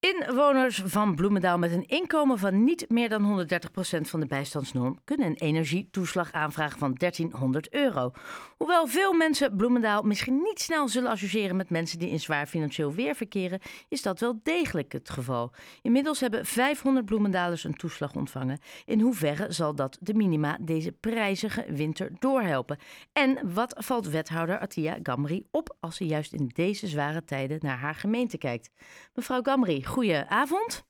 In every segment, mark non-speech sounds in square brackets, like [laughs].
Inwoners van Bloemendaal met een inkomen van niet meer dan 130% van de bijstandsnorm kunnen een energietoeslag aanvragen van 1300 euro. Hoewel veel mensen Bloemendaal misschien niet snel zullen associëren met mensen die in zwaar financieel weer verkeren, is dat wel degelijk het geval. Inmiddels hebben 500 Bloemendalers een toeslag ontvangen. In hoeverre zal dat de minima deze prijzige winter doorhelpen? En wat valt wethouder Atia Gamri op als ze juist in deze zware tijden naar haar gemeente kijkt? Mevrouw Gamri, goedenavond.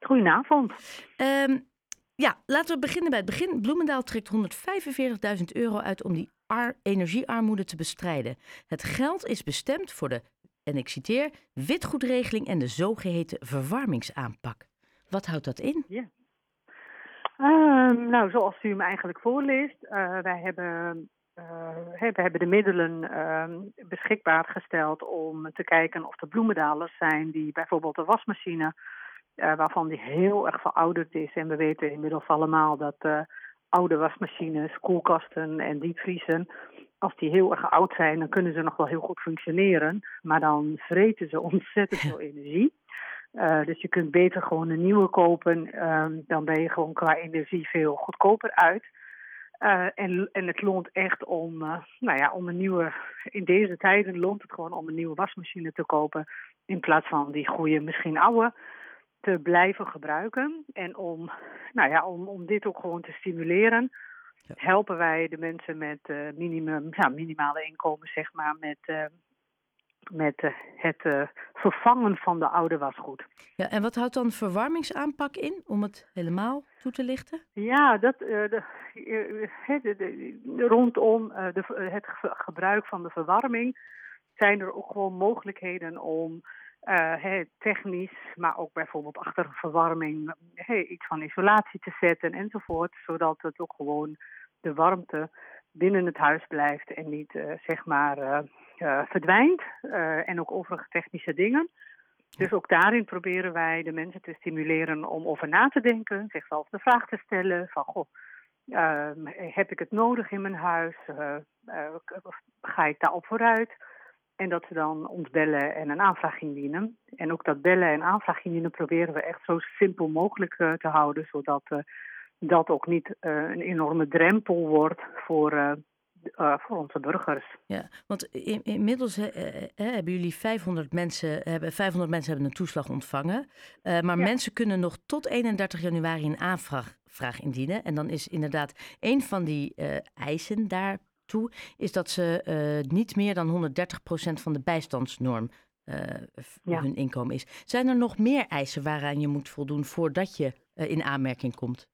Goedenavond. Um, ja, laten we beginnen bij het begin. Bloemendaal trekt 145.000 euro uit om die energiearmoede te bestrijden. Het geld is bestemd voor de, en ik citeer, witgoedregeling en de zogeheten verwarmingsaanpak. Wat houdt dat in? Ja. Um, nou, zoals u hem eigenlijk voorleest, uh, wij hebben uh, we hebben de middelen uh, beschikbaar gesteld om te kijken of er bloemendalers zijn die bijvoorbeeld een wasmachine, uh, waarvan die heel erg verouderd is. En we weten inmiddels allemaal dat uh, oude wasmachines, koelkasten en diepvriezen, als die heel erg oud zijn, dan kunnen ze nog wel heel goed functioneren. Maar dan vreten ze [laughs] ontzettend veel energie. Dus je kunt beter gewoon een nieuwe kopen. Uh, dan ben je gewoon qua energie veel goedkoper uit. Uh, en, en het loont echt om, uh, nou ja, om een nieuwe, in deze tijden loont het gewoon om een nieuwe wasmachine te kopen. In plaats van die goede, misschien oude, te blijven gebruiken. En om, nou ja, om, om dit ook gewoon te stimuleren, ja. helpen wij de mensen met uh, minimum, ja, minimale inkomen, zeg maar, met, met het vervangen van de oude wasgoed. Ja, en wat houdt dan verwarmingsaanpak in, om het helemaal toe te lichten? Ja, dat, uh, de, uh, de, de, rondom uh, het gebruik van de verwarming zijn er ook gewoon mogelijkheden om technisch, maar ook bijvoorbeeld achter verwarming iets van isolatie te zetten enzovoort, zodat het ook gewoon de warmte binnen het huis blijft en niet zeg maar verdwijnt. en ook overige technische dingen. Dus ook daarin proberen wij de mensen te stimuleren om over na te denken, zichzelf de vraag te stellen van goh, uh, heb ik het nodig in mijn huis? Uh, ga ik daarop vooruit? En dat ze dan ons bellen en een aanvraag indienen. En ook dat bellen en aanvraag indienen proberen we echt zo simpel mogelijk te houden, zodat dat ook niet een enorme drempel wordt voor uh, voor onze burgers. Ja, want in, inmiddels uh, hebben jullie 500 mensen, hebben, 500 mensen hebben een toeslag ontvangen. Uh, maar ja. mensen kunnen nog tot 31 januari een aanvraag vraag indienen. En dan is inderdaad een van die eisen daartoe... is dat ze niet meer dan 130% van de bijstandsnorm ja. hun inkomen is. Zijn er nog meer eisen waaraan je moet voldoen voordat je in aanmerking komt?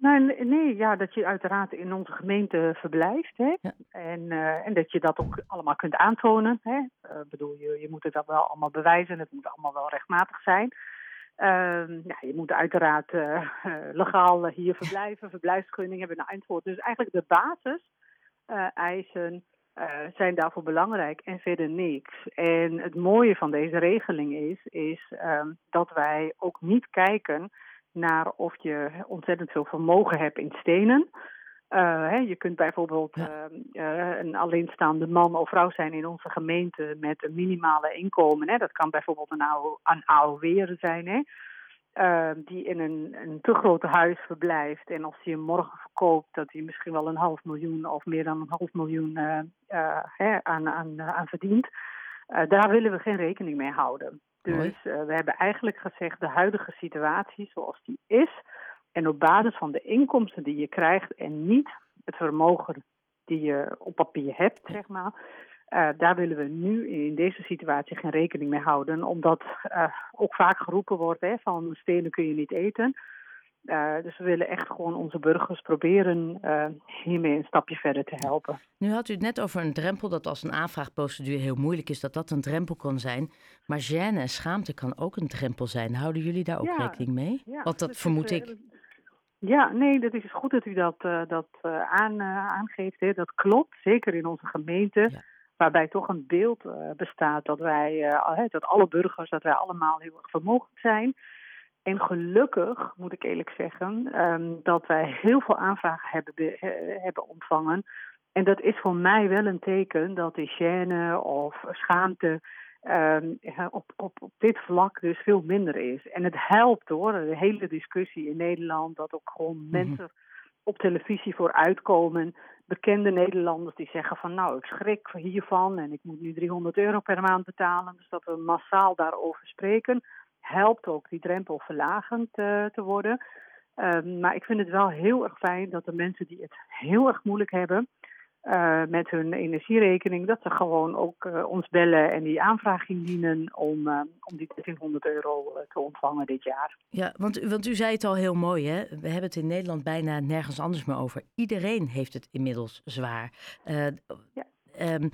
Nou, nee, ja, dat je uiteraard in onze gemeente verblijft. Hè? Ja. En, uh, en dat je dat ook allemaal kunt aantonen. Hè? Uh, bedoel, je, je moet het dat wel allemaal bewijzen. Het moet allemaal wel rechtmatig zijn. Uh, ja, je moet uiteraard uh, [laughs] legaal hier verblijven, verblijfsgunning hebben, een antwoord. Dus eigenlijk de basis eisen zijn daarvoor belangrijk en verder niks. En het mooie van deze regeling is, is dat wij ook niet kijken naar of je ontzettend veel vermogen hebt in stenen. Uh, hè, je kunt bijvoorbeeld ja. uh, een alleenstaande man of vrouw zijn in onze gemeente met een minimale inkomen. Hè. Dat kan bijvoorbeeld een, AOW'er zijn, hè, uh, die in een, een te groot huis verblijft. En als hij hem morgen verkoopt, dat hij misschien wel een half miljoen of meer dan een half miljoen hè, aan, aan, aan verdient. daar willen we geen rekening mee houden. Dus uh, we hebben eigenlijk gezegd de huidige situatie zoals die is. En op basis van de inkomsten die je krijgt en niet het vermogen die je op papier hebt, zeg maar. Uh, daar willen we nu in deze situatie geen rekening mee houden. Omdat uh, ook vaak geroepen wordt hè, van stenen kun je niet eten. Uh, dus we willen echt gewoon onze burgers proberen uh, hiermee een stapje verder te helpen. Nu had u het net over een drempel dat als een aanvraagprocedure heel moeilijk is, dat dat een drempel kan zijn. Maar gêne en schaamte kan ook een drempel zijn. Houden jullie daar ook ja, rekening mee? Ja, Want dat, dat vermoed is, ik. Ja, nee, dat is goed dat u dat, uh, dat aan, aangeeft. Hè. Dat klopt, zeker in onze gemeente. Ja. Waarbij toch een beeld bestaat dat wij, dat alle burgers, dat wij allemaal heel erg vermogend zijn. En gelukkig, moet ik eerlijk zeggen, um, dat wij heel veel aanvragen hebben, hebben ontvangen. En dat is voor mij wel een teken dat de gêne of schaamte ehm, op, op, op dit vlak dus veel minder is. En het helpt hoor, de hele discussie in Nederland, dat ook gewoon mhm. mensen op televisie voor uitkomen. Bekende Nederlanders die zeggen van nou, ik schrik hiervan en ik moet nu 300 euro per maand betalen. Dus dat we massaal daarover spreken, helpt ook die drempel verlagend uh, te worden. Ehm, maar ik vind het wel heel erg fijn dat de mensen die het heel erg moeilijk hebben, uh, met hun energierekening, dat ze gewoon ook uh, ons bellen en die aanvraag indienen om, uh, om die 1300 euro te ontvangen dit jaar. Ja, want, want u zei het al heel mooi, hè? We hebben het in Nederland bijna nergens anders meer over. Iedereen heeft het inmiddels zwaar. ja. Um,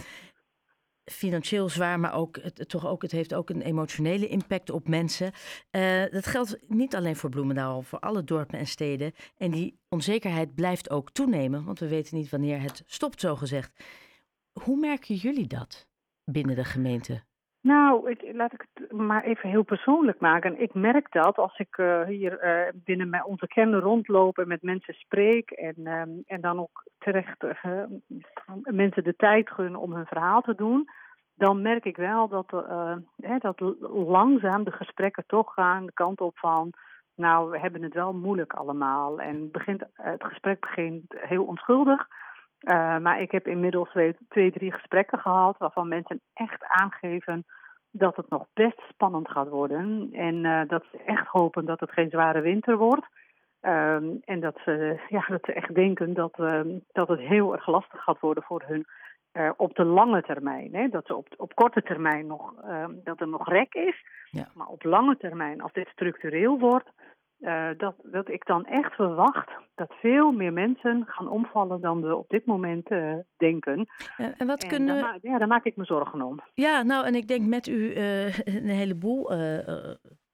financieel zwaar, maar ook, het, toch ook, het heeft ook een emotionele impact op mensen. Uh, dat geldt niet alleen voor Bloemendaal, voor alle dorpen en steden. En die onzekerheid blijft ook toenemen, want we weten niet wanneer het stopt, zo gezegd. Hoe merken jullie dat binnen de gemeente? Nou, ik, laat ik het maar even heel persoonlijk maken. Ik merk dat als ik uh, hier uh, binnen mijn, kern rondloop en met mensen spreek en, um, en dan ook terecht uh, mensen de tijd gun om hun verhaal te doen, dan merk ik wel dat, hè, dat langzaam de gesprekken toch gaan de kant op van, nou, we hebben het wel moeilijk allemaal. En begint, het gesprek begint heel onschuldig. Uh, maar ik heb inmiddels twee, twee, drie gesprekken gehad waarvan mensen echt aangeven dat het nog best spannend gaat worden. En uh, dat ze echt hopen dat het geen zware winter wordt. Uh, en dat ze, [laughs] ja, dat ze echt denken dat, ehm, dat het heel erg lastig gaat worden voor hun uh, op de lange termijn. Hè? Dat ze op, op korte termijn nog, ehm, dat er nog rek is. Ja. Maar op lange termijn, als dit structureel wordt, uh, dat, dat ik dan echt verwacht dat veel meer mensen gaan omvallen dan we op dit moment uh, denken. en wat en kunnen... Daar, ja, daar maak ik me zorgen om. Ja, nou, en ik denk met u uh, [laughs] een heleboel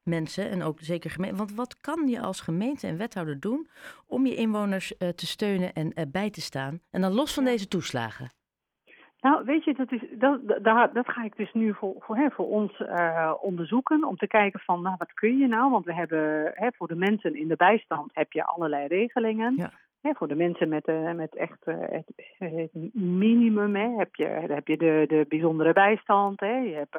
mensen en ook zeker gemeenten. Want wat kan je als gemeente en wethouder doen om je inwoners te steunen en bij te staan? En dan los van deze toeslagen. Nou, weet je, dat, is, dat, dat, dat ga ik dus nu voor, voor, hè, voor ons uh, onderzoeken. Om te kijken van, nou, wat kun je nou? Want we hebben, hè, voor de mensen in de bijstand heb je allerlei regelingen. Ja. Hè, voor de mensen met, uh, met echt uh, het, het, minimum hè, heb je, heb je de, de bijzondere bijstand. Hè, je hebt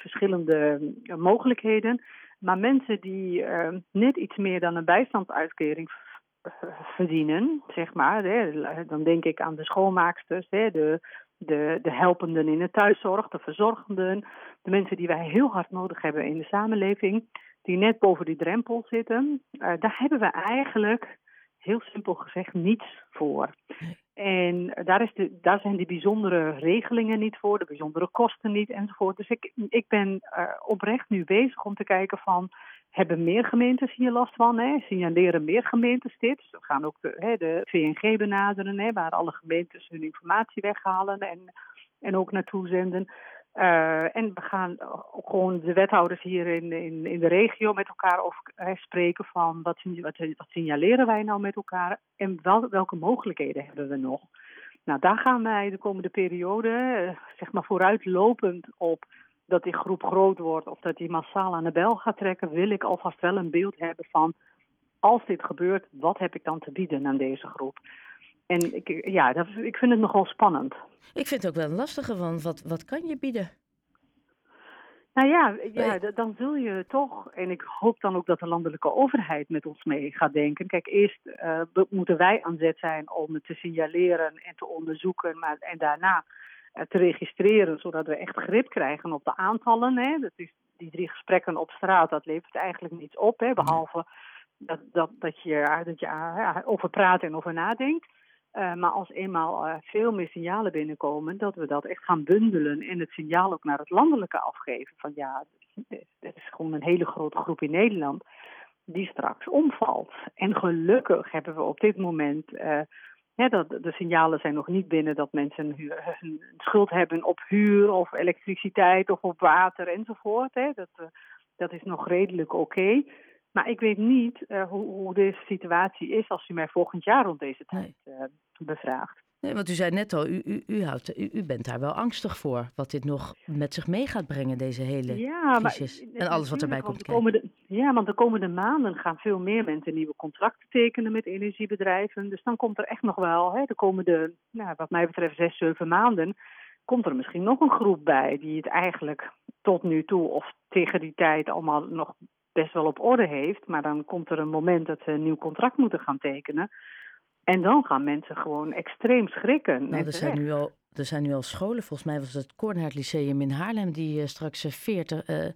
verschillende mogelijkheden. Maar mensen die net iets meer dan een bijstandsuitkering verdienen, zeg maar. Hè. Dan denk ik aan de schoonmaaksters, hè, de de, de helpenden in de thuiszorg, de verzorgenden, de mensen die wij heel hard nodig hebben in de samenleving, die net boven die drempel zitten, uh, daar hebben we eigenlijk heel simpel gezegd niets voor. En daar, is de, daar zijn die bijzondere regelingen niet voor, de bijzondere kosten niet enzovoort. Dus ik, ik ben uh, oprecht nu bezig om te kijken van hebben meer gemeentes hier last van? Hè? Signaleren meer gemeentes dit? We gaan ook de, hè, de VNG benaderen, hè, waar alle gemeentes hun informatie weghalen en, en ook naartoe zenden. Uh, en we gaan ook gewoon de wethouders hier in, in, in de regio met elkaar over hè, spreken van wat, wat, wat signaleren wij nou met elkaar en wel, welke mogelijkheden hebben we nog. Nou, daar gaan wij de komende periode, uh, zeg maar vooruitlopend op dat die groep groot wordt of dat die massaal aan de bel gaat trekken, wil ik alvast wel een beeld hebben van als dit gebeurt, wat heb ik dan te bieden aan deze groep? En ik, ja, dat, ik vind het nogal spannend. Ik vind het ook wel een lastige, want wat, wat kan je bieden? Nou ja, ja, dan zul je toch, en ik hoop dan ook dat de landelijke overheid met ons mee gaat denken. Kijk, eerst uh, moeten wij aan zet zijn om het te signaleren en te onderzoeken, maar, en daarna te registreren, zodat we echt grip krijgen op de aantallen. Hè. Dat is, die drie gesprekken op straat, dat levert eigenlijk niets op, hè, behalve dat, dat, dat je, dat je uh, over praat en over nadenkt. Maar als eenmaal veel meer signalen binnenkomen, dat we dat echt gaan bundelen en het signaal ook naar het landelijke afgeven. Van ja, het is gewoon een hele grote groep in Nederland die straks omvalt. En gelukkig hebben we op dit moment ja, dat, de signalen zijn nog niet binnen dat mensen hun, schuld hebben op huur of elektriciteit of op water enzovoort. Hè. Dat, dat is nog redelijk oké. Okay. Maar ik weet niet uh, hoe, hoe, deze situatie is als u mij volgend jaar rond deze tijd uh, bevraagt. Nee, want u zei net al, u, u, u, houdt, u, u, bent daar wel angstig voor. Wat dit nog met zich mee gaat brengen, deze hele ja, crisis. Maar, en alles wat erbij komt komende, Ja, want de komende maanden gaan veel meer mensen nieuwe contracten tekenen met energiebedrijven. Dus dan komt er echt nog wel, hè, de komende, nou, wat mij betreft, zes, zeven maanden komt er misschien nog een groep bij die het eigenlijk tot nu toe of tegen die tijd allemaal nog best wel op orde heeft. Maar dan komt er een moment dat ze een nieuw contract moeten gaan tekenen. En dan gaan mensen gewoon extreem schrikken. Nou, er, zijn nu al, er zijn nu al scholen, volgens mij was het Kornhart Lyceum in Haarlem, die uh, straks 40, uh,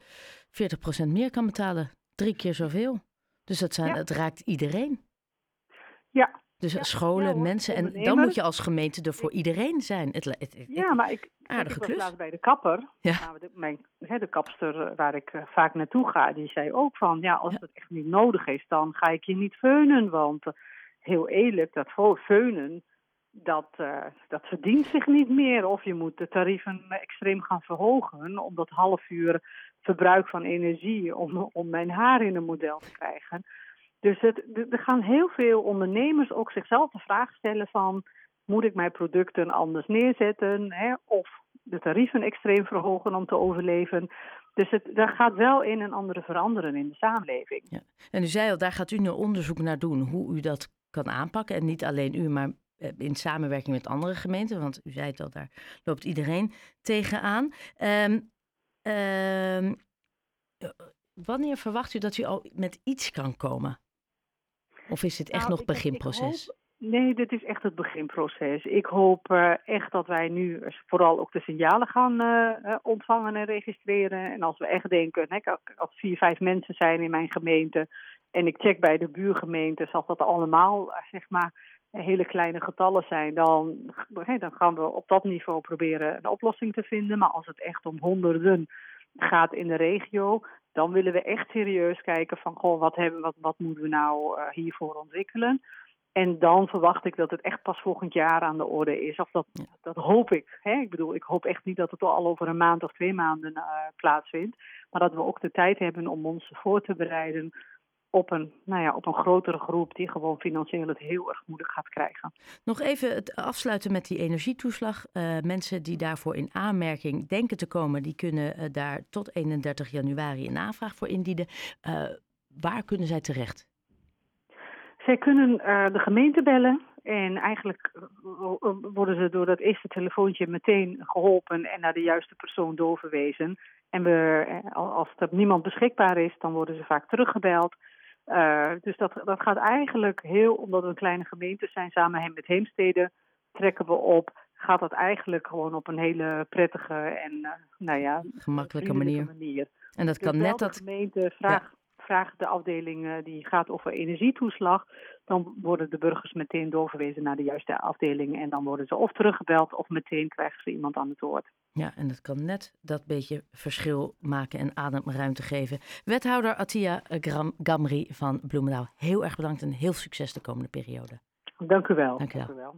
40% meer kan betalen. Drie keer zoveel. Dus dat zijn, het raakt iedereen. Ja, dus scholen, mensen. En dan moet je als gemeente er voor iedereen zijn. Het, het, ja, maar ik, aardige ik klus. laatst bij de kapper. Ja. De, mijn, hè, de kapster waar ik uh, vaak naartoe ga, die zei ook van... ja, als het echt niet nodig is, dan ga ik je niet feunen. Want heel eerlijk, dat feunen, dat, uh, dat verdient zich niet meer. Of je moet de tarieven extreem gaan verhogen... om dat half uur verbruik van energie... om, om mijn haar in een model te krijgen... Dus het, er gaan heel veel ondernemers ook zichzelf de vraag stellen van... moet ik mijn producten anders neerzetten hè, of de tarieven extreem verhogen om te overleven? Dus het, daar gaat wel een en andere veranderen in de samenleving. Ja. En u zei al, daar gaat u een onderzoek naar doen hoe u dat kan aanpakken. En niet alleen u, maar in samenwerking met andere gemeenten. Want u zei het al, daar loopt iedereen tegenaan. Um, um, wanneer verwacht u dat u al met iets kan komen? Of is het echt nou, nog beginproces? Hoop, nee, dit is echt het beginproces. Ik hoop uh, echt dat wij nu vooral ook de signalen gaan uh, ontvangen en registreren. En als we echt denken, hè, als vier, vijf mensen zijn in mijn gemeente en ik check bij de buurgemeentes, als dat allemaal zeg maar hele kleine getallen zijn, dan, hè, dan gaan we op dat niveau proberen een oplossing te vinden. Maar als het echt om honderden gaat in de regio, dan willen we echt serieus kijken van, goh, wat, hebben, wat, wat moeten we nou uh, hiervoor ontwikkelen? En dan verwacht ik dat het echt pas volgend jaar aan de orde is. Of dat, dat hoop ik. Hè? Ik bedoel, ik hoop echt niet dat het al over een maand of twee maanden uh, plaatsvindt. Maar dat we ook de tijd hebben om ons voor te bereiden op een, nou ja, op een grotere groep die gewoon financieel het heel erg moeilijk gaat krijgen. Nog even het afsluiten met die energietoeslag. Uh, mensen die daarvoor in aanmerking denken te komen, die kunnen uh, daar tot 31 januari een aanvraag voor indienen. Uh, waar kunnen zij terecht? Zij kunnen de gemeente bellen en eigenlijk worden ze door dat eerste telefoontje meteen geholpen en naar de juiste persoon doorverwezen. En we, als er niemand beschikbaar is, dan worden ze vaak teruggebeld. Uh, dus dat, dat gaat eigenlijk heel, omdat we een kleine gemeente zijn, samen met Heemstede trekken we op. Gaat dat eigenlijk gewoon op een hele prettige en uh, nou ja, gemakkelijke manier. manier. En dat dus kan net dat. gemeente vraagt. Vraagt de afdeling uh, die gaat over energietoeslag. Dan worden de burgers meteen doorverwezen naar de juiste afdeling. En dan worden ze of teruggebeld of meteen krijgen ze iemand aan het woord. Ja, en dat kan net dat beetje verschil maken en ademruimte geven. Wethouder Attia Gamri van Bloemendaal, heel erg bedankt en heel succes de komende periode. Dank u wel. Dank u wel. Dank u wel.